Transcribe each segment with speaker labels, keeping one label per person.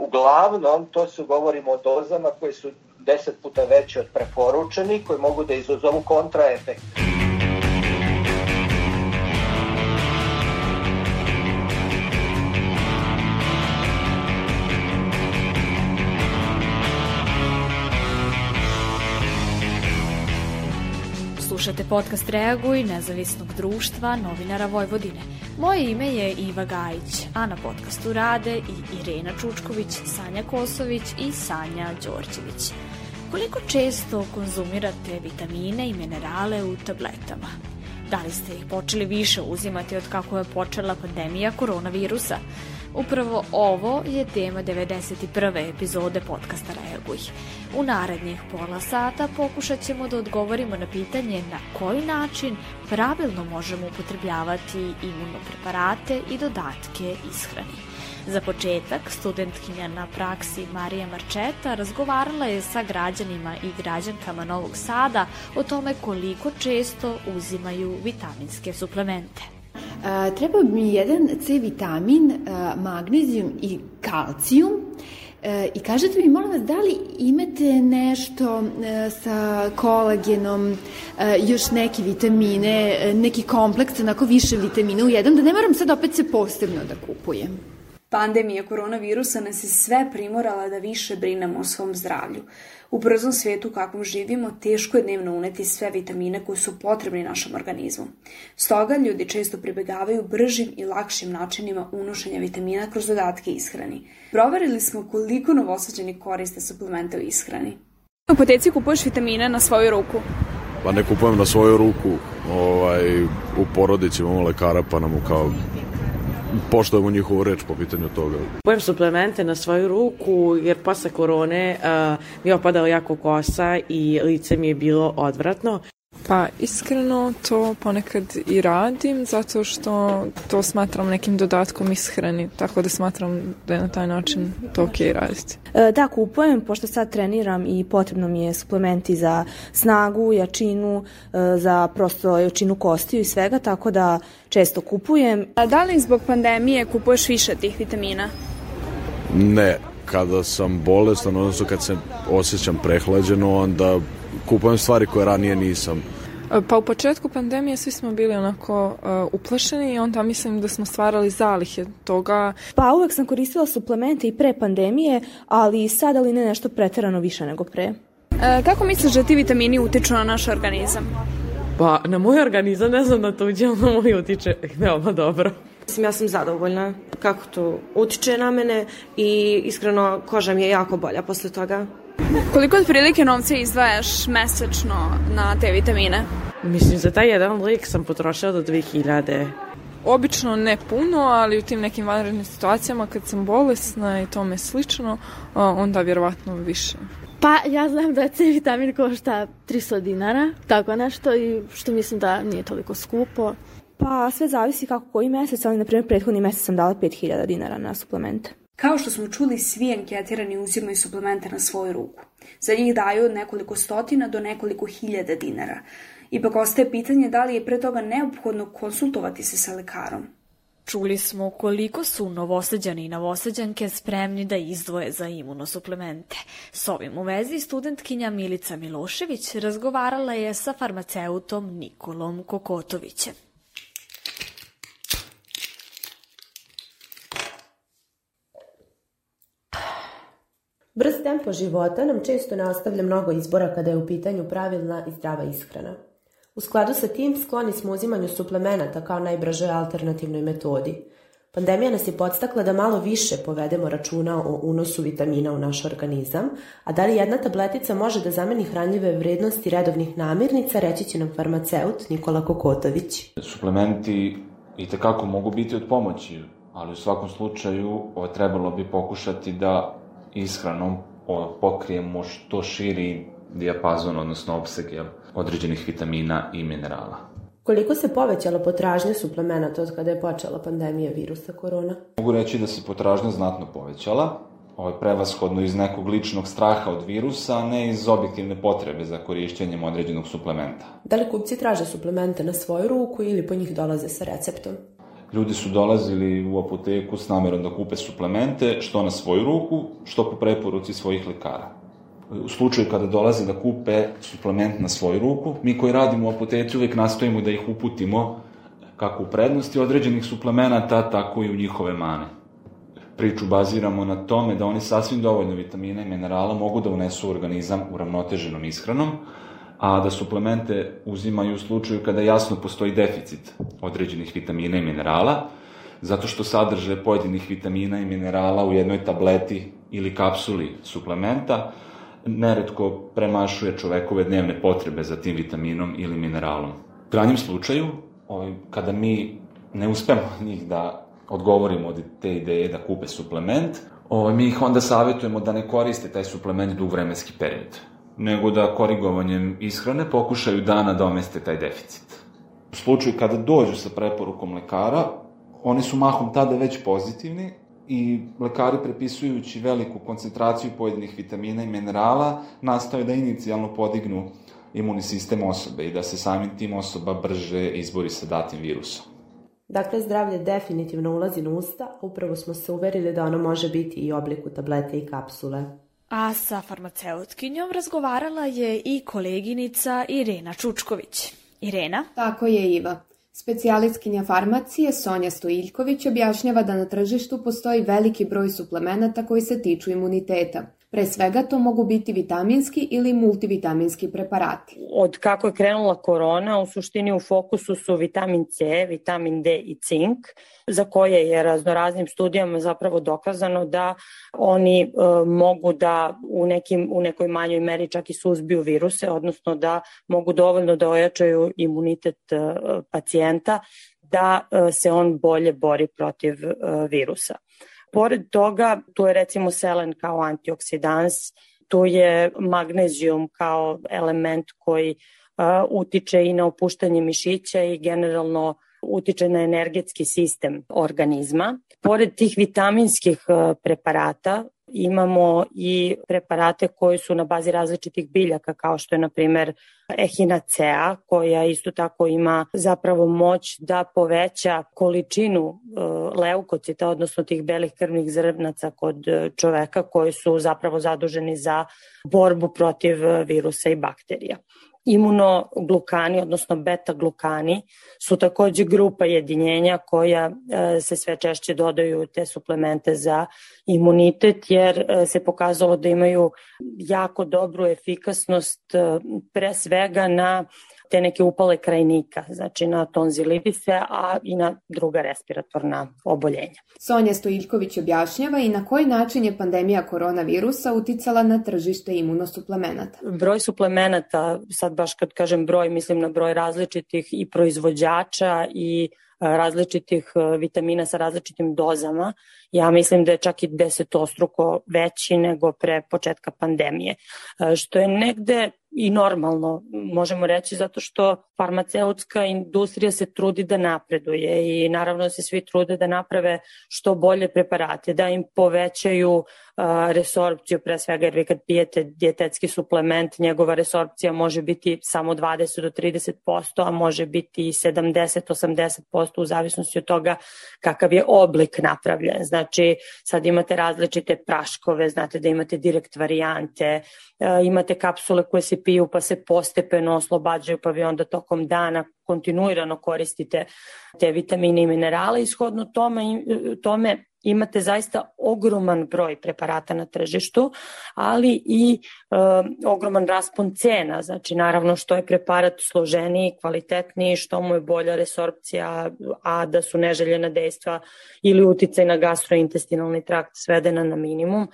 Speaker 1: uglavnom to su govorimo o dozama koje su 10 puta veće od preporučenih, koji mogu da izazovu kontraefekt.
Speaker 2: Slušate podcast Reaguj nezavisnog društva novinara Vojvodine. Moje ime je Iva Gajić, a na podcastu rade i Irena Čučković, Sanja Kosović i Sanja Đorđević. Koliko često konzumirate vitamine i minerale u tabletama? Da li ste ih počeli više uzimati od kako je počela pandemija koronavirusa? Upravo ovo je tema 91. epizode podcasta Reaguj. U narednih pola sata pokušat ćemo da odgovorimo na pitanje na koji način pravilno možemo upotrebljavati imunopreparate i dodatke ishrani. Za početak, studentkinja na praksi Marija Marčeta razgovarala je sa građanima i građankama Novog Sada o tome koliko često uzimaju vitaminske suplemente.
Speaker 3: Treba mi jedan C vitamin, magnezijum i kalcijum. E, I kažete mi, molim vas, da li imate nešto e, sa kolagenom, e, još neke vitamine, neki kompleks, onako više vitamina u jedan, da ne moram sad opet se posebno da kupujem?
Speaker 4: Pandemija koronavirusa nas je sve primorala da više brinemo o svom zdravlju. U brzom svetu u kakvom živimo, teško je dnevno uneti sve vitamine koji su potrebni našem organizmu. Stoga ljudi često pribegavaju bržim i lakšim načinima unošenja vitamina kroz dodatke ishrani. Proverili smo koliko novosađeni koriste suplemente u ishrani.
Speaker 5: U poteci kupuješ vitamine na svoju ruku?
Speaker 6: Pa ne kupujem na svoju ruku, ovaj, u porodici imamo lekara pa nam kao poštujemo njihovu reč po pitanju toga.
Speaker 7: Kupujem suplemente na svoju ruku jer posle korone uh, mi je opadala jako kosa i lice mi je bilo odvratno.
Speaker 8: Pa iskreno to ponekad i radim zato što to smatram nekim dodatkom ishrani, tako da smatram da je na taj način to ok raditi.
Speaker 9: E, da, kupujem, pošto sad treniram i potrebno mi je suplementi za snagu, jačinu, e, za prosto jačinu kostiju i svega, tako da često kupujem.
Speaker 5: A da li zbog pandemije kupuješ više tih vitamina?
Speaker 6: Ne, kada sam bolestan, odnosno kad se osjećam prehlađeno, onda kupujem stvari koje ranije nisam.
Speaker 8: Pa u početku pandemije svi smo bili onako uh, uplašeni i onda mislim da smo stvarali zalihe toga.
Speaker 9: Pa uvek sam koristila suplemente i pre pandemije, ali sad ali ne nešto preterano više nego pre.
Speaker 5: E, kako misliš da ti vitamini utiču na naš organizam?
Speaker 7: Pa na moj organizam ne znam na tuđe, ali na moj utiče veoma dobro.
Speaker 10: Mislim, ja sam zadovoljna kako to utiče na mene i iskreno koža mi je jako bolja posle toga.
Speaker 5: Koliko otprilike novca izdvajaš mesečno na te vitamine?
Speaker 7: Mislim, za taj jedan lik sam potrošila do 2000.
Speaker 8: Obično ne puno, ali u tim nekim vanrednim situacijama kad sam bolesna i tome slično, onda vjerovatno više.
Speaker 11: Pa ja znam da C vitamin košta 300 dinara, tako nešto i što mislim da nije toliko skupo.
Speaker 9: Pa sve zavisi kako koji mesec, ali na primjer prethodni mesec sam dala 5000 dinara na suplemente.
Speaker 4: Kao što smo čuli, svi anketirani uzimaju suplemente na svoju ruku. Za njih daju od nekoliko stotina do nekoliko hiljada dinara. Ipak ostaje pitanje da li je pre toga neophodno konsultovati se sa lekarom.
Speaker 2: Čuli smo koliko su novosađani i novosađanke spremni da izdvoje za imunosuplemente. S ovim u vezi studentkinja Milica Milošević razgovarala je sa farmaceutom Nikolom Kokotovićem.
Speaker 12: Brz tempo života nam često ne ostavlja mnogo izbora kada je u pitanju pravilna i zdrava ishrana. U skladu sa tim skloni smo uzimanju suplemenata kao najbražoj alternativnoj metodi. Pandemija nas je podstakla da malo više povedemo računa o unosu vitamina u naš organizam, a da li jedna tabletica može da zameni hranljive vrednosti redovnih namirnica, reći će nam farmaceut Nikola Kokotović.
Speaker 13: Suplementi i tekako mogu biti od pomoći, ali u svakom slučaju trebalo bi pokušati da ishranom pokrijemo što širi dijapazon, odnosno opseg jel, određenih vitamina i minerala.
Speaker 12: Koliko se povećala potražnja suplemenata od kada je počela pandemija virusa korona?
Speaker 13: Mogu reći da se potražnja znatno povećala, ovaj, prevashodno iz nekog ličnog straha od virusa, a ne iz objektivne potrebe za korišćenjem određenog suplementa.
Speaker 12: Da li kupci traže suplemente na svoju ruku ili po njih dolaze sa receptom?
Speaker 13: Ljudi su dolazili u apoteku s namerom da kupe suplemente, što na svoju ruku, što po preporuci svojih lekara. U slučaju kada dolaze da kupe suplement na svoju ruku, mi koji radimo u apoteci uvek nastojimo da ih uputimo kako u prednosti određenih suplemenata, tako i u njihove mane. Priču baziramo na tome da oni sasvim dovoljno vitamina i minerala mogu da unesu u organizam uravnoteženom ishranom, a da suplemente uzimaju u slučaju kada jasno postoji deficit određenih vitamina i minerala, zato što sadrže pojedinih vitamina i minerala u jednoj tableti ili kapsuli suplementa, neretko premašuje čovekove dnevne potrebe za tim vitaminom ili mineralom. U krajnjem slučaju, ovaj, kada mi ne uspemo njih da odgovorimo od te ideje da kupe suplement, ovaj, mi ih onda savjetujemo da ne koriste taj suplement dug vremenski period, nego da korigovanjem ishrane pokušaju da nadomeste taj deficit. U slučaju kada dođu sa preporukom lekara, oni su mahom tada već pozitivni i lekari prepisujući veliku koncentraciju pojedinih vitamina i minerala nastoje da inicijalno podignu imunni sistem osobe i da se samim tim osoba brže izbori sa datim virusom.
Speaker 12: Dakle, zdravlje definitivno ulazi na usta, upravo smo se uverili da ono može biti i obliku tablete i kapsule.
Speaker 2: A sa farmaceutkinjom razgovarala je i koleginica Irena Čučković. Irena?
Speaker 3: Tako je, Iva. Specijalistkinja farmacije Sonja Stojiljković objašnjava da na tržištu postoji veliki broj suplemenata koji se tiču imuniteta. Pre svega to mogu biti vitaminski ili multivitaminski preparati.
Speaker 14: Od kako je krenula korona, u suštini u fokusu su vitamin C, vitamin D i cink, za koje je raznoraznim studijama zapravo dokazano da oni e, mogu da u, nekim, u nekoj manjoj meri čak i suzbiju viruse, odnosno da mogu dovoljno da ojačaju imunitet e, pacijenta da e, se on bolje bori protiv e, virusa. Pored toga, tu je recimo selen kao antioksidans, tu je magnezijum kao element koji utiče i na opuštanje mišića i generalno utiče na energetski sistem organizma. Pored tih vitaminskih preparata, Imamo i preparate koji su na bazi različitih biljaka kao što je na primer ehinacea koja isto tako ima zapravo moć da poveća količinu e, leukocita odnosno tih belih krvnih zrnaca kod čoveka koji su zapravo zaduženi za borbu protiv virusa i bakterija. Imunoglukani, odnosno beta-glukani, su takođe grupa jedinjenja koja e, se sve češće dodaju te suplemente za imunitet, jer e, se pokazalo da imaju jako dobru efikasnost e, pre svega na te neke upale krajnika, znači na tonzilitise, a i na druga respiratorna oboljenja.
Speaker 3: Sonja Stojiljković objašnjava i na koji način je pandemija koronavirusa uticala na tržište imunosuplemenata.
Speaker 14: Broj suplemenata, sad baš kad kažem broj, mislim na broj različitih i proizvođača i različitih vitamina sa različitim dozama. Ja mislim da je čak i desetostruko veći nego pre početka pandemije, što je negde i normalno, možemo reći, zato što farmaceutska industrija se trudi da napreduje i naravno se svi trude da naprave što bolje preparate, da im povećaju resorpciju, pre svega jer vi kad pijete dijetetski suplement, njegova resorpcija može biti samo 20 do 30%, a može biti i 70-80% u zavisnosti od toga kakav je oblik napravljen. Znači, sad imate različite praškove, znate da imate direkt varijante, imate kapsule koje se piju pa se postepeno oslobađaju pa vi onda tokom dana kontinuirano koristite te vitamine i minerale. Ishodno tome, tome imate zaista ogroman broj preparata na tržištu, ali i e, ogroman raspon cena, znači naravno što je preparat složeniji, kvalitetniji, što mu je bolja resorpcija, a da su neželjena dejstva ili uticaj na gastrointestinalni trakt svedena na minimum, e,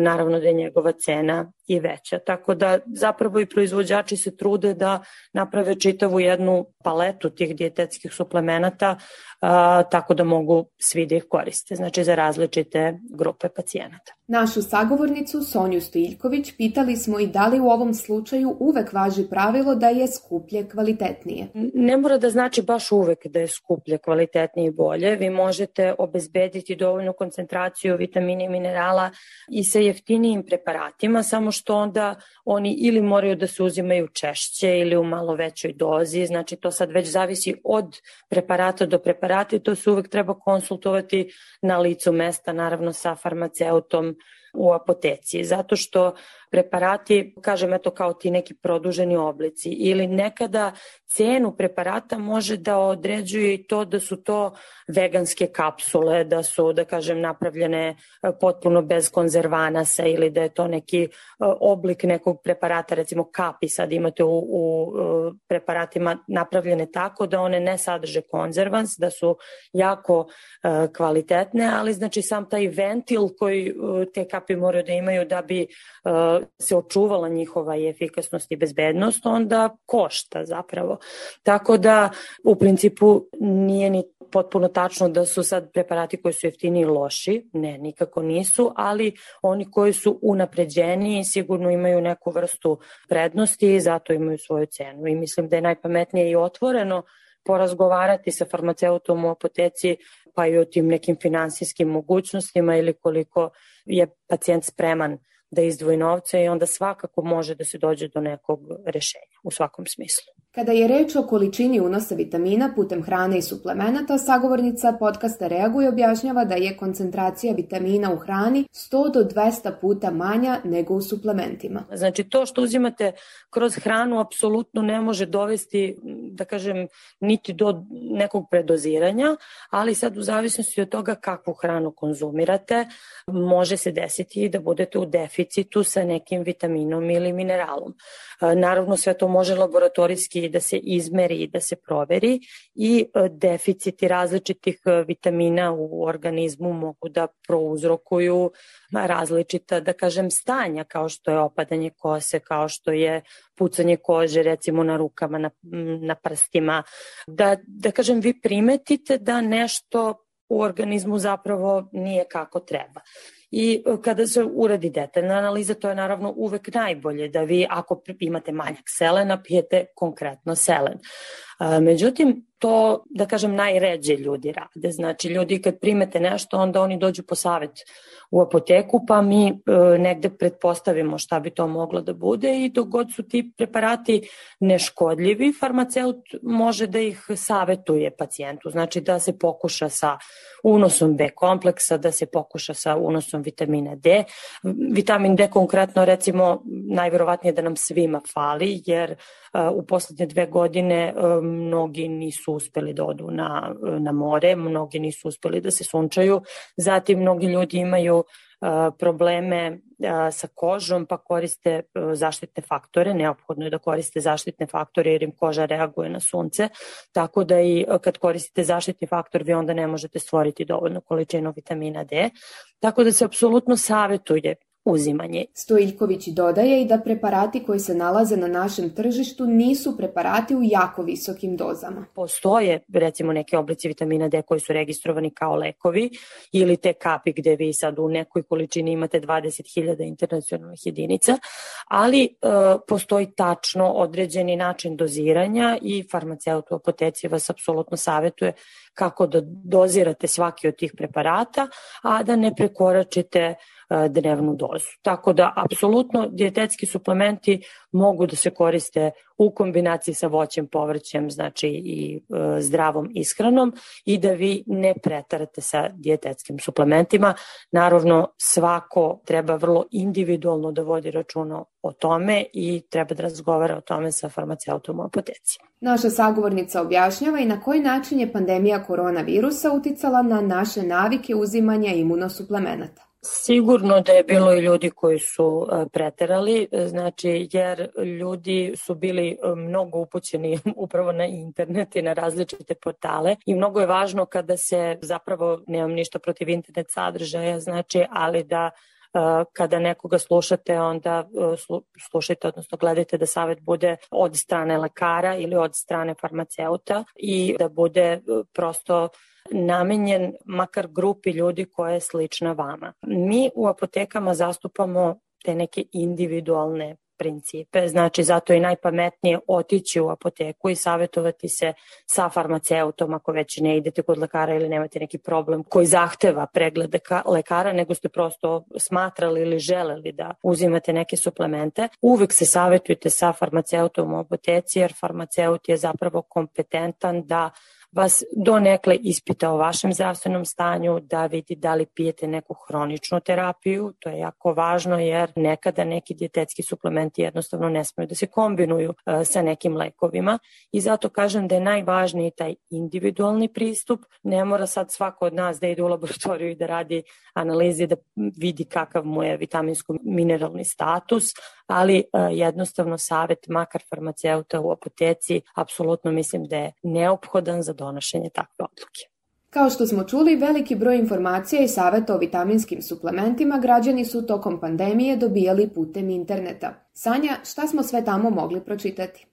Speaker 14: naravno da je njegova cena i veća. Tako da zapravo i proizvođači se trude da naprave čitavu jednu paletu tih dijetetskih suplemenata a, tako da mogu svi da ih koriste, znači za različite grupe pacijenata.
Speaker 12: Našu sagovornicu Sonju Stojiljković pitali smo i da li u ovom slučaju uvek važi pravilo da je skuplje kvalitetnije.
Speaker 14: Ne mora da znači baš uvek da je skuplje kvalitetnije i bolje. Vi možete obezbediti dovoljnu koncentraciju vitamina i minerala i sa jeftinijim preparatima, samo što onda oni ili moraju da se uzimaju češće ili u malo većoj dozi, znači to sad već zavisi od preparata do preparata i to se uvek treba konsultovati na licu mesta, naravno sa farmaceutom u apoteci, zato što preparati, kažem eto kao ti neki produženi oblici. Ili nekada cenu preparata može da određuje i to da su to veganske kapsule, da su, da kažem, napravljene e, potpuno bez konzervanasa ili da je to neki e, oblik nekog preparata, recimo kapi sad imate u, u e, preparatima napravljene tako da one ne sadrže konzervans, da su jako kvalitetne, ali znači sam taj ventil koji te kapi moraju da imaju da bi se očuvala njihova i efikasnost i bezbednost, onda košta zapravo. Tako da u principu nije ni potpuno tačno da su sad preparati koji su jeftini loši, ne, nikako nisu, ali oni koji su unapređeni sigurno imaju neku vrstu prednosti i zato imaju svoju cenu. I mislim da je najpametnije i otvoreno porazgovarati sa farmaceutom u apoteci pa i o tim nekim finansijskim mogućnostima ili koliko je pacijent spreman da izdvoji novce i onda svakako može da se dođe do nekog rešenja u svakom smislu.
Speaker 12: Kada je reč o količini unosa vitamina putem hrane i suplemenata, sagovornica podcasta Reaguje objašnjava da je koncentracija vitamina u hrani 100 do 200 puta manja nego u suplementima.
Speaker 14: Znači to što uzimate kroz hranu apsolutno ne može dovesti, da kažem, niti do nekog predoziranja, ali sad u zavisnosti od toga kakvu hranu konzumirate, može se desiti da budete u deficitu sa nekim vitaminom ili mineralom. Naravno sve to može laboratorijski da se izmeri i da se proveri i e, deficiti različitih e, vitamina u organizmu mogu da prouzrokuju različita, da kažem, stanja kao što je opadanje kose, kao što je pucanje kože recimo na rukama, na, na prstima. Da, da kažem, vi primetite da nešto u organizmu zapravo nije kako treba. I e, kada se uradi detaljna analiza, to je naravno uvek najbolje da vi ako imate manjak selena, pijete konkretno selen. Međutim, to, da kažem, najređe ljudi rade. Znači, ljudi kad primete nešto, onda oni dođu po savet u apoteku, pa mi e, negde pretpostavimo šta bi to moglo da bude i dok god su ti preparati neškodljivi, farmaceut može da ih savetuje pacijentu. Znači, da se pokuša sa unosom B kompleksa, da se pokuša sa unosom vitamina D. Vitamin D konkretno, recimo, najverovatnije da nam svima fali, jer u poslednje dve godine mnogi nisu uspeli da odu na, na more, mnogi nisu uspeli da se sunčaju, zatim mnogi ljudi imaju probleme sa kožom pa koriste zaštitne faktore, neophodno je da koriste zaštitne faktore jer im koža reaguje na sunce, tako da i kad koristite zaštitni faktor vi onda ne možete stvoriti dovoljnu količinu vitamina D, tako da se apsolutno savetuje uzimanje.
Speaker 12: Stojiljković dodaje i da preparati koji se nalaze na našem tržištu nisu preparati u jako visokim dozama.
Speaker 14: Postoje recimo neke oblici vitamina D koji su registrovani kao lekovi ili te kapi gde vi sad u nekoj količini imate 20.000 internacionalnih jedinica, ali e, postoji tačno određeni način doziranja i farmaceut u apoteci vas apsolutno savetuje kako da dozirate svaki od tih preparata, a da ne prekoračite dnevnu dozu. Tako da, apsolutno, dijetetski suplementi mogu da se koriste u kombinaciji sa voćem, povrćem, znači i e, zdravom ishranom i da vi ne pretarate sa dijetetskim suplementima. Naravno, svako treba vrlo individualno da vodi računa o tome i treba da razgovara o tome sa farmaceutom u apoteci.
Speaker 12: Naša sagovornica objašnjava i na koji način je pandemija koronavirusa uticala na naše navike uzimanja imunosuplemenata.
Speaker 14: Sigurno da je bilo i ljudi koji su e, preterali, znači jer ljudi su bili e, mnogo upućeni upravo na internet i na različite portale i mnogo je važno kada se zapravo, nemam ništa protiv internet sadržaja, znači, ali da e, kada nekoga slušate, onda slušajte, odnosno gledajte da savet bude od strane lekara ili od strane farmaceuta i da bude prosto namenjen makar grupi ljudi koja je slična vama. Mi u apotekama zastupamo te neke individualne principe, znači zato je najpametnije otići u apoteku i savjetovati se sa farmaceutom ako već ne idete kod lekara ili nemate neki problem koji zahteva pregled lekara, nego ste prosto smatrali ili želeli da uzimate neke suplemente. Uvek se savjetujte sa farmaceutom u apoteci jer farmaceut je zapravo kompetentan da vas donekle ispita o vašem zdravstvenom stanju, da vidi da li pijete neku hroničnu terapiju, to je jako važno jer nekada neki dijetetski suplementi jednostavno ne smeju da se kombinuju uh, sa nekim lekovima. I zato kažem da je najvažniji taj individualni pristup, ne mora sad svako od nas da ide u laboratoriju i da radi analize da vidi kakav mu je vitaminsko-mineralni status, ali uh, jednostavno savet makar farmaceuta u apoteci apsolutno mislim da je neophodan za donošenje takve odluke.
Speaker 15: Kao što smo čuli, veliki broj informacija i saveta o vitaminskim suplementima građani su tokom pandemije dobijali putem interneta. Sanja, šta smo sve tamo mogli pročitati?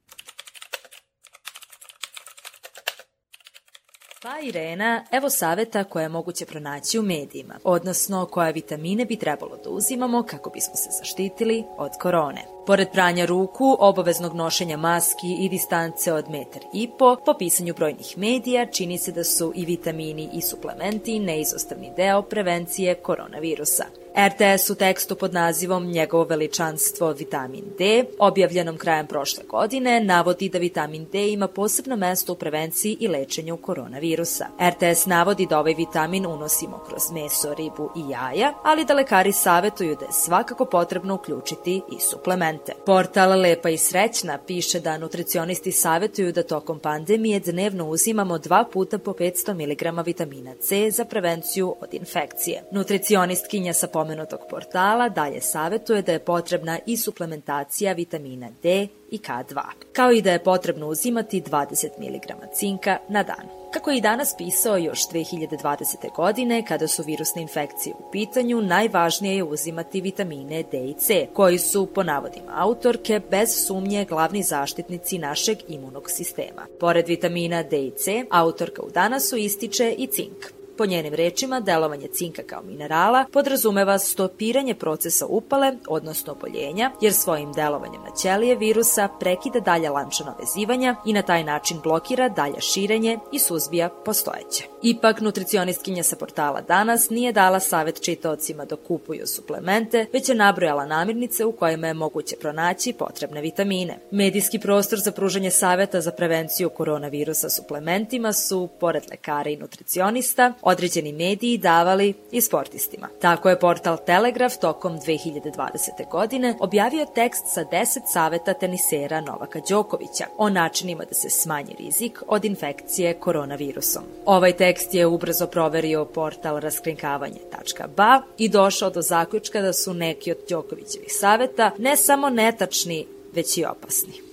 Speaker 16: Pa Irena, evo saveta koje je moguće pronaći u medijima, odnosno koje vitamine bi trebalo da uzimamo kako bismo se zaštitili od korone. Pored pranja ruku, obaveznog nošenja maski i distance od metar i po, po pisanju brojnih medija čini se da su i vitamini i suplementi neizostavni deo prevencije koronavirusa. RTS u tekstu pod nazivom Njegovo veličanstvo vitamin D, objavljenom krajem prošle godine, navodi da vitamin D ima posebno mesto u prevenciji i lečenju koronavirusa. RTS navodi da ovaj vitamin unosimo kroz meso, ribu i jaja, ali da lekari savetuju da je svakako potrebno uključiti i suplemente. Portal Lepa i Srećna piše da nutricionisti savetuju da tokom pandemije dnevno uzimamo dva puta po 500 mg vitamina C za prevenciju od infekcije. Nutricionistkinja sa pomenutog portala dalje savetuje da je potrebna i suplementacija vitamina D i K2, kao i da je potrebno uzimati 20 mg cinka na dan. Kako je i danas pisao još 2020. godine, kada su virusne infekcije u pitanju, najvažnije je uzimati vitamine D i C, koji su, po navodima autorke, bez sumnje glavni zaštitnici našeg imunog sistema. Pored vitamina D i C, autorka u danasu ističe i cink. Po njenim rečima, delovanje cinka kao minerala podrazumeva stopiranje procesa upale, odnosno oboljenja, jer svojim delovanjem na ćelije virusa prekida dalja lančana vezivanja i na taj način blokira dalje širenje i suzbija postojeće. Ipak, nutricionistkinja sa portala Danas nije dala savet čitaocima da kupuju suplemente, već je nabrojala namirnice u kojima je moguće pronaći potrebne vitamine. Medijski prostor za pružanje saveta za prevenciju koronavirusa suplementima su, pored lekara i nutricionista, određeni mediji davali i sportistima. Tako je portal Telegraf tokom 2020. godine objavio tekst sa 10 saveta tenisera Novaka Đokovića o načinima da se smanji rizik od infekcije koronavirusom. Ovaj tekst je ubrzo proverio portal raskrinkavanje.ba i došao do zaključka da su neki od Đokovićevih saveta ne samo netačni, već i opasni.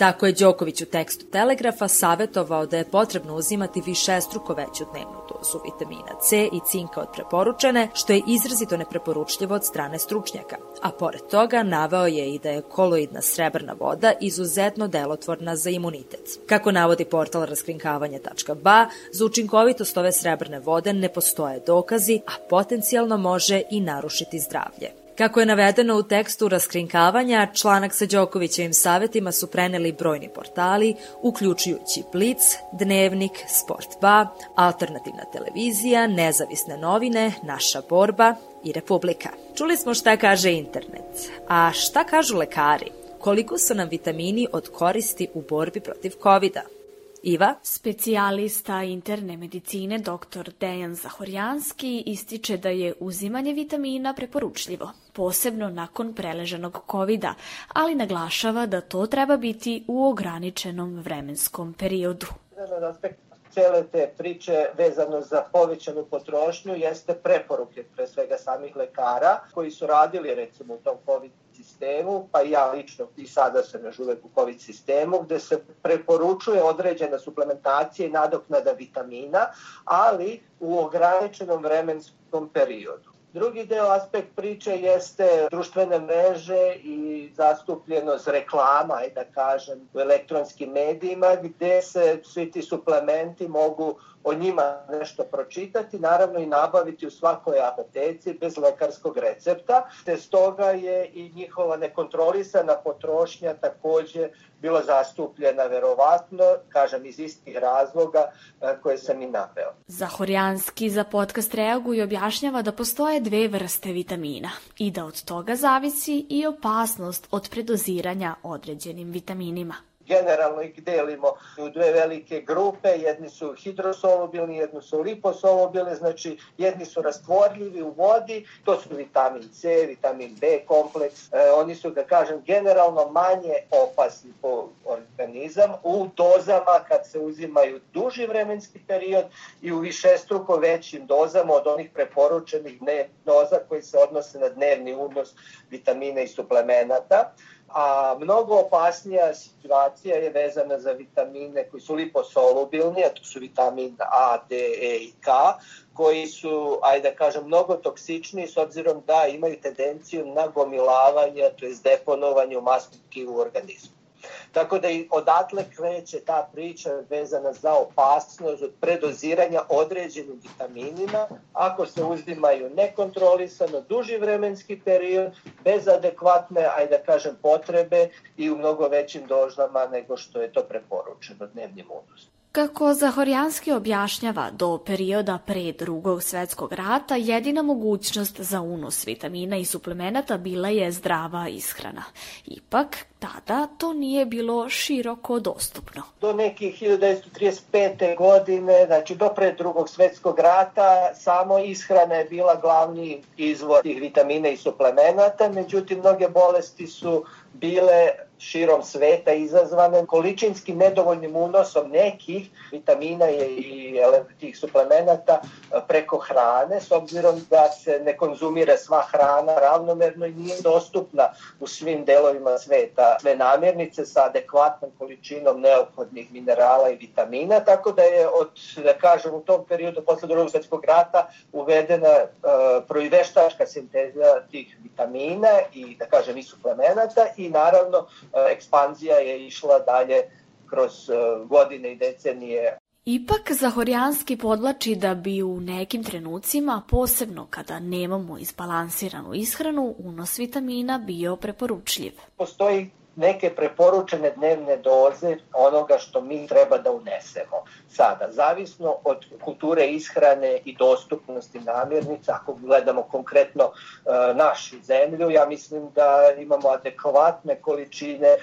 Speaker 16: Tako je Đoković u tekstu Telegrafa savetovao da je potrebno uzimati više struko veću dnevnu dozu vitamina C i cinka od preporučene, što je izrazito nepreporučljivo od strane stručnjaka. A pored toga naveo je i da je koloidna srebrna voda izuzetno delotvorna za imunitet. Kako navodi portal raskrinkavanje.ba, za učinkovitost ove srebrne vode ne postoje dokazi, a potencijalno može i narušiti zdravlje. Kako je navedeno u tekstu raskrinkavanja, članak sa Đokovićevim savetima su preneli brojni portali, uključujući Blic, Dnevnik, Sport 2, Alternativna televizija, Nezavisne novine, Naša borba i Republika. Čuli smo šta kaže internet, a šta kažu lekari? Koliko su nam vitamini od koristi u borbi protiv covid -a? Iva?
Speaker 2: Specijalista interne medicine dr. Dejan Zahorjanski ističe da je uzimanje vitamina preporučljivo, posebno nakon preleženog covid ali naglašava da to treba biti u ograničenom vremenskom periodu.
Speaker 1: Jedan aspekt cele te priče vezano za povećanu potrošnju jeste preporuke pre svega samih lekara koji su radili recimo u tom COVID sistemu, pa i ja lično i sada sam još uvek u COVID sistemu, gde se preporučuje određena suplementacija i nadoknada vitamina, ali u ograničenom vremenskom periodu. Drugi deo aspekt priče jeste društvene mreže i zastupljenost reklama, aj da kažem, u elektronskim medijima, gde se svi ti suplementi mogu o njima nešto pročitati, naravno i nabaviti u svakoj apoteci bez lekarskog recepta, te stoga je i njihova nekontrolisana potrošnja takođe bila zastupljena verovatno, kažem iz istih razloga e, koje sam i naveo.
Speaker 2: Zahorjanski za podcast reaguje i objašnjava da postoje dve vrste vitamina i da od toga zavisi i opasnost od predoziranja određenim vitaminima
Speaker 1: generalno ih delimo u dve velike grupe, jedni su hidrosolubilni, jedni su liposolubilni, znači jedni su rastvorljivi u vodi, to su vitamin C, vitamin B kompleks, e, oni su, da kažem, generalno manje opasni po organizam u dozama kad se uzimaju duži vremenski period i u višestruko većim dozama od onih preporučenih doza koji se odnose na dnevni unos vitamina i suplemenata a mnogo opasnija situacija je vezana za vitamine koji su liposolubilni, a to su vitamin A, D, E i K, koji su, ajde da kažem, mnogo toksični s obzirom da imaju tendenciju na gomilavanje, to je deponovanje u masnom tkivu organizmu. Tako da i odatle kreće ta priča vezana za opasnost od predoziranja određenim vitaminima ako se uzimaju nekontrolisano duži vremenski period bez adekvatne, ajde da kažem, potrebe i u mnogo većim dožnama nego što je to preporučeno dnevnim unosom.
Speaker 2: Kako Zahorjanski objašnjava, do perioda pre drugog svetskog rata jedina mogućnost za unos vitamina i suplemenata bila je zdrava ishrana. Ipak, tada to nije bilo široko dostupno.
Speaker 1: Do nekih 1935. godine, znači do pre drugog svetskog rata, samo ishrana je bila glavni izvor tih vitamina i suplemenata, međutim mnoge bolesti su bile širom sveta izazvane količinskim nedovoljnim unosom nekih vitamina i tih suplemenata preko hrane, s obzirom da se ne konzumira sva hrana ravnomerno i nije dostupna u svim delovima sveta. Sve namirnice sa adekvatnom količinom neophodnih minerala i vitamina, tako da je od, da kažem, u tom periodu posle drugog svetskog rata uvedena uh, proiveštačka sinteza tih vitamina i, da kažem, i suplemenata i naravno ekspanzija je išla dalje kroz godine i decenije
Speaker 2: Ipak Zahorijanski podlači da bi u nekim trenucima, posebno kada nemamo izbalansiranu ishranu, unos vitamina bio preporučljiv.
Speaker 1: Postoji neke preporučene dnevne doze onoga što mi treba da unesemo. Sada, zavisno od kulture ishrane i dostupnosti namirnica, ako gledamo konkretno e, našu zemlju, ja mislim da imamo adekvatne količine e,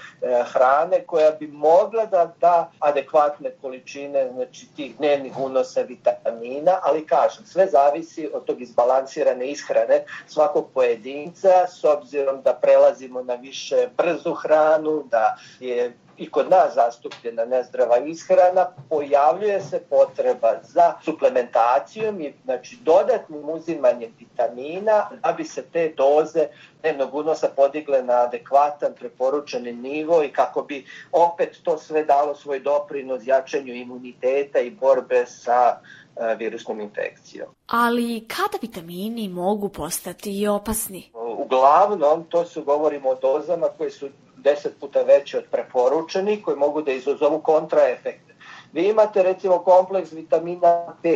Speaker 1: hrane koja bi mogla da da adekvatne količine znači, tih dnevnih unosa vitamina, ali kažem, sve zavisi od tog izbalansirane ishrane svakog pojedinca, s obzirom da prelazimo na više brzu hranu, da je i kod nas zastupljena nezdrava ishrana, pojavljuje se potreba za suplementacijom i znači dodatnim uzimanjem vitamina da bi se te doze dnevnog unosa podigle na adekvatan preporučeni nivo i kako bi opet to sve dalo svoj doprinos jačanju imuniteta i borbe sa e, virusnom infekcijom.
Speaker 2: Ali kada vitamini mogu postati i opasni?
Speaker 1: Uglavnom, to su govorimo o dozama koje su 10 puta veće od preporučenih, koji mogu da izazovu kontraefekte. Vi imate recimo kompleks vitamina B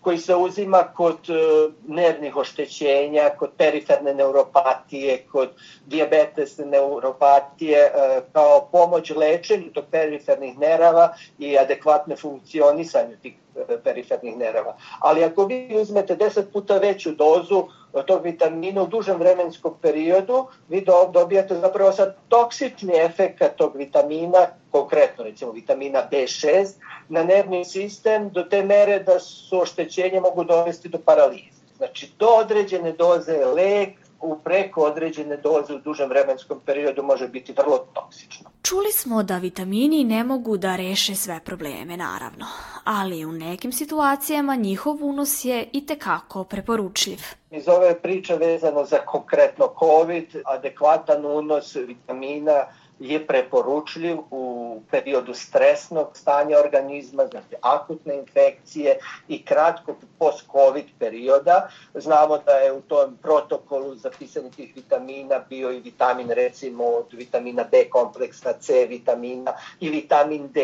Speaker 1: koji se uzima kod e, nervnih oštećenja, kod periferne neuropatije, kod diabetes neuropatije, e, kao pomoć lečenju tog perifernih nerava i adekvatne funkcionisanju tih e, perifernih nerava. Ali ako vi uzmete 10 puta veću dozu tog vitamina u dužem vremenskom periodu, vi dobijate zapravo sad toksični efekt tog vitamina, konkretno recimo vitamina B6, na nervni sistem do te mere da su oštećenje mogu dovesti do paralize. Znači, do određene doze lek u preko određene doze u dužem vremenskom periodu može biti vrlo toksično.
Speaker 2: Čuli smo da vitamini ne mogu da reše sve probleme, naravno, ali u nekim situacijama njihov unos je i tekako preporučljiv.
Speaker 1: Iz ove priče vezano za konkretno COVID, adekvatan unos vitamina je preporučljiv u periodu stresnog stanja organizma, znači akutne infekcije i kratkog post-covid perioda. Znamo da je u tom protokolu za pisanje tih vitamina bio i vitamin recimo od vitamina B kompleksa, C vitamina i vitamin D.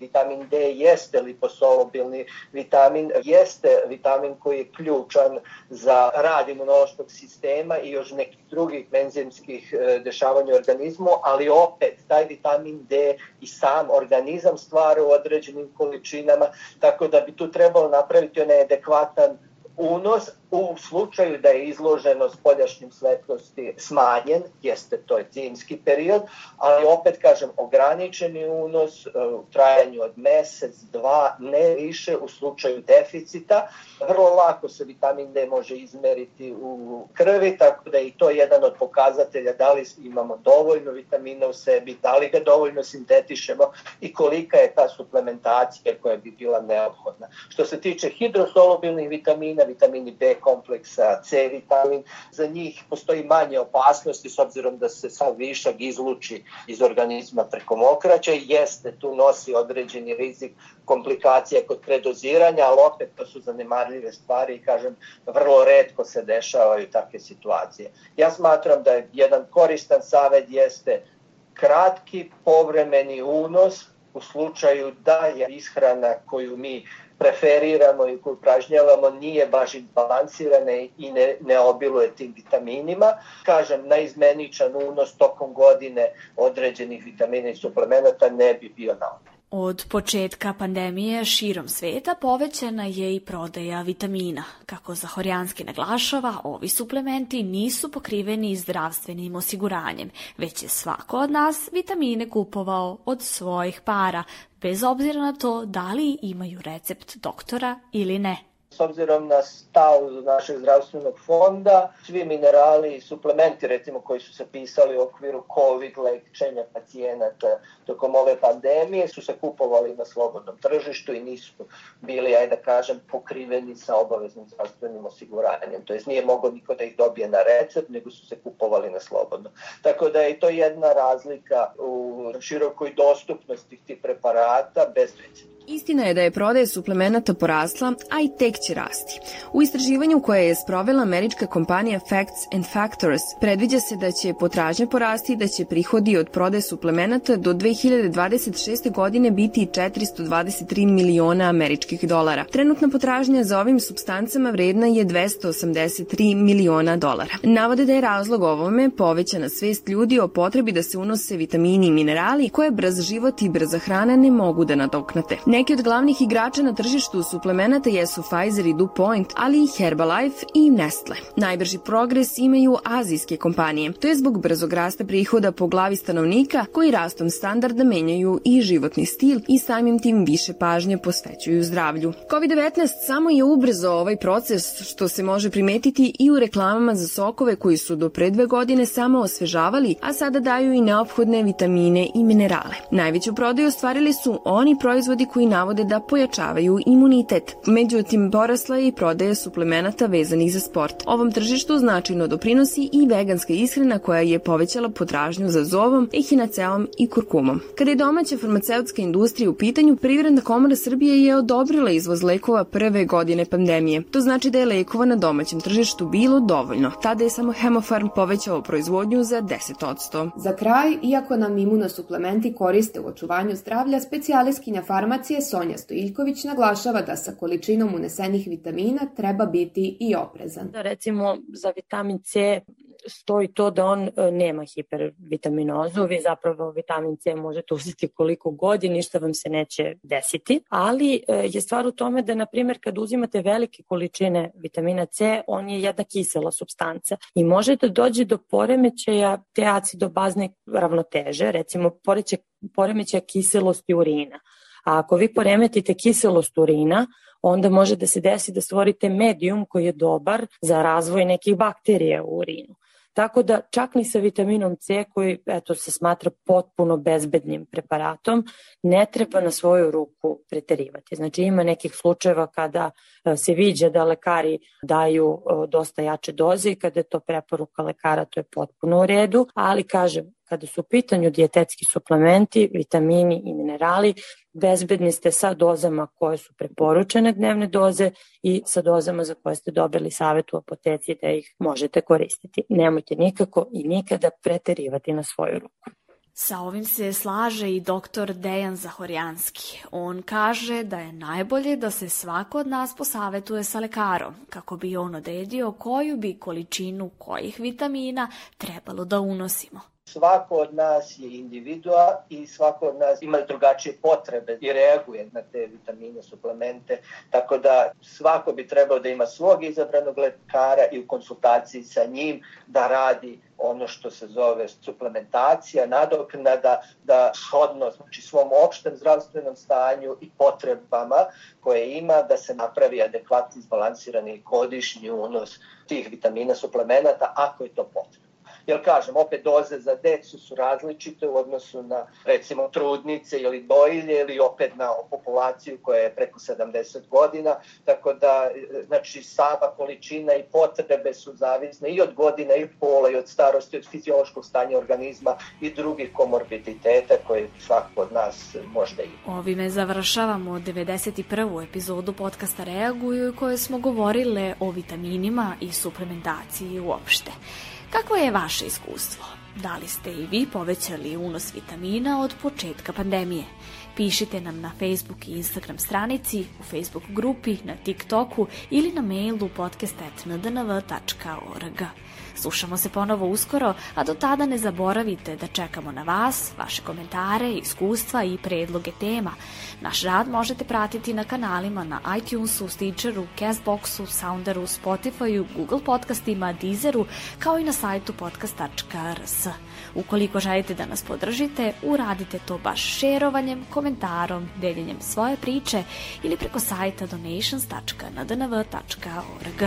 Speaker 1: Vitamin D jeste liposolubilni vitamin, jeste vitamin koji je ključan za rad imunološkog sistema i još nekih drugih enzimskih e, dešavanja u organizmu, ali opet taj vitamin D i sam organizam stvara u određenim količinama, tako da bi tu trebalo napraviti onaj adekvatan unos u slučaju da je izloženost spoljašnjim svetlosti smanjen, jeste to je zimski period, ali opet kažem ograničeni unos e, u trajanju od mesec, dva, ne više u slučaju deficita. Vrlo lako se vitamin D može izmeriti u krvi, tako da je i to jedan od pokazatelja da li imamo dovoljno vitamina u sebi, da li ga dovoljno sintetišemo i kolika je ta suplementacija koja bi bila neophodna. Što se tiče hidrosolubilnih vitamina, vitamini B kompleksa, C vitamin, za njih postoji manje opasnosti s obzirom da se sav višak izluči iz organizma preko mokraća, jeste tu nosi određeni rizik komplikacije kod predoziranja, ali opet to su zanemarljive stvari i kažem, vrlo redko se dešavaju takve situacije. Ja smatram da je jedan koristan savet jeste kratki povremeni unos u slučaju da je ishrana koju mi preferiramo i koju pražnjavamo nije baš balansirana i ne, ne obiluje tim vitaminima. Kažem, naizmeničan unos tokom godine određenih vitamina i suplemenata ne bi bio na
Speaker 2: Od početka pandemije širom sveta povećana je i prodaja vitamina. Kako Zahorjanski naglašava, ovi suplementi nisu pokriveni zdravstvenim osiguranjem, već je svako od nas vitamine kupovao od svojih para, bez obzira na to da li imaju recept doktora ili ne
Speaker 1: s obzirom na stav našeg zdravstvenog fonda, svi minerali i suplementi recimo koji su se pisali u okviru COVID lečenja pacijenata tokom ove pandemije su se kupovali na slobodnom tržištu i nisu bili, ajde da kažem, pokriveni sa obaveznim zdravstvenim osiguranjem. To jest nije mogo niko da ih dobije na recept, nego su se kupovali na slobodno. Tako da je to jedna razlika u širokoj dostupnosti tih preparata bez recepta.
Speaker 17: Istina je da je prodaja suplemenata porasla, a i tek će rasti. U istraživanju koje je sprovela američka kompanija Facts and Factors predviđa se da će potražnja porasti i da će prihodi od prodaje suplemenata do 2026. godine biti 423 miliona američkih dolara. Trenutna potražnja za ovim substancama vredna je 283 miliona dolara. Navode da je razlog ovome povećana svest ljudi o potrebi da se unose vitamini i minerali koje brz život i brza hrana ne mogu da nadoknate. Neki od glavnih igrača na tržištu suplemenata jesu Pfizer i DuPont, ali i Herbalife i Nestle. Najbrži progres imaju azijske kompanije. To je zbog brzog rasta prihoda po glavi stanovnika koji rastom standarda menjaju i životni stil i samim tim više pažnje posvećuju zdravlju. COVID-19 samo je ubrzo ovaj proces što se može primetiti i u reklamama za sokove koji su do pre dve godine samo osvežavali, a sada daju i neophodne vitamine i minerale. Najveću prodaju ostvarili su oni proizvodi koji navode da pojačavaju imunitet. Međutim, porasla je i prodaja suplemenata vezanih za sport. Ovom tržištu značajno doprinosi i veganska ishrana koja je povećala potražnju za zovom, ehinaceom i kurkumom. Kada je domaća farmaceutska industrija u pitanju, Privredna komora Srbije je odobrila izvoz lekova prve godine pandemije. To znači da je lekova na domaćem tržištu bilo dovoljno. Tada je samo Hemofarm povećao proizvodnju za 10%.
Speaker 15: Za kraj, iako nam imunosuplementi koriste u očuvanju zdravlja, specijaliskinja farmacije Sonja Stojiljković naglašava da sa količinom unesenih vitamina treba biti i oprezan.
Speaker 14: Da recimo za vitamin C stoji to da on e, nema hipervitaminozu, vi zapravo vitamin C možete uzeti koliko god i ništa vam se neće desiti, ali e, je stvar u tome da, na primjer, kad uzimate velike količine vitamina C, on je jedna kisela substanca i može da dođe do poremećaja te acidobazne ravnoteže, recimo poremećaja kiselosti urina. A ako vi poremetite kiselost urina, onda može da se desi da stvorite medijum koji je dobar za razvoj nekih bakterija u urinu. Tako da čak ni sa vitaminom C koji eto, se smatra potpuno bezbednim preparatom ne treba na svoju ruku preterivati. Znači ima nekih slučajeva kada e, se viđa da lekari daju e, dosta jače doze i kada je to preporuka lekara to je potpuno u redu, ali kažem kada su u pitanju dijetetski suplementi, vitamini i minerali, bezbedni ste sa dozama koje su preporučene dnevne doze i sa dozama za koje ste dobili savjet u apoteci da ih možete koristiti. Nemojte nikako i nikada preterivati na svoju ruku.
Speaker 2: Sa ovim se slaže i doktor Dejan Zahorjanski. On kaže da je najbolje da se svako od nas posavetuje sa lekarom, kako bi on odredio koju bi količinu kojih vitamina trebalo da unosimo.
Speaker 1: Svako od nas je individua i svako od nas ima drugačije potrebe i reaguje na te vitamine, suplemente, tako da svako bi trebao da ima svog izabranog lekara i u konsultaciji sa njim da radi ono što se zove suplementacija, nadoknada, da shodno znači, svom opštem zdravstvenom stanju i potrebama koje ima, da se napravi adekvatni izbalansirani godišnji unos tih vitamina, suplemenata, ako je to potrebno. Jer kažem, opet doze za decu su različite u odnosu na recimo trudnice ili dojilje ili opet na populaciju koja je preko 70 godina, tako da znači sama količina i potrebe su zavisne i od godina i pola i od starosti, od fiziološkog stanja organizma i drugih komorbiditeta koje svako od nas možda ima.
Speaker 2: Ovime završavamo 91. epizodu podcasta Reaguju u kojoj smo govorile o vitaminima i suplementaciji uopšte. Kako je vaše iskustvo? Da li ste i vi povećali unos vitamina od početka pandemije? Pišite nam na Facebook i Instagram stranici, u Facebook grupi, na TikToku ili na mailu podcast.ndnv.org. Slušamo se ponovo uskoro, a do tada ne zaboravite da čekamo na vas, vaše komentare, iskustva i predloge tema. Naš rad možete pratiti na kanalima na iTunesu, Stitcheru, Castboxu, Sounderu, Spotifyu, Google podcastima, Deezeru, kao i na sajtu podcast.rs. Ukoliko želite da nas podržite, uradite to baš šerovanjem, komentarom, deljenjem svoje priče ili preko sajta donations.ndnv.org.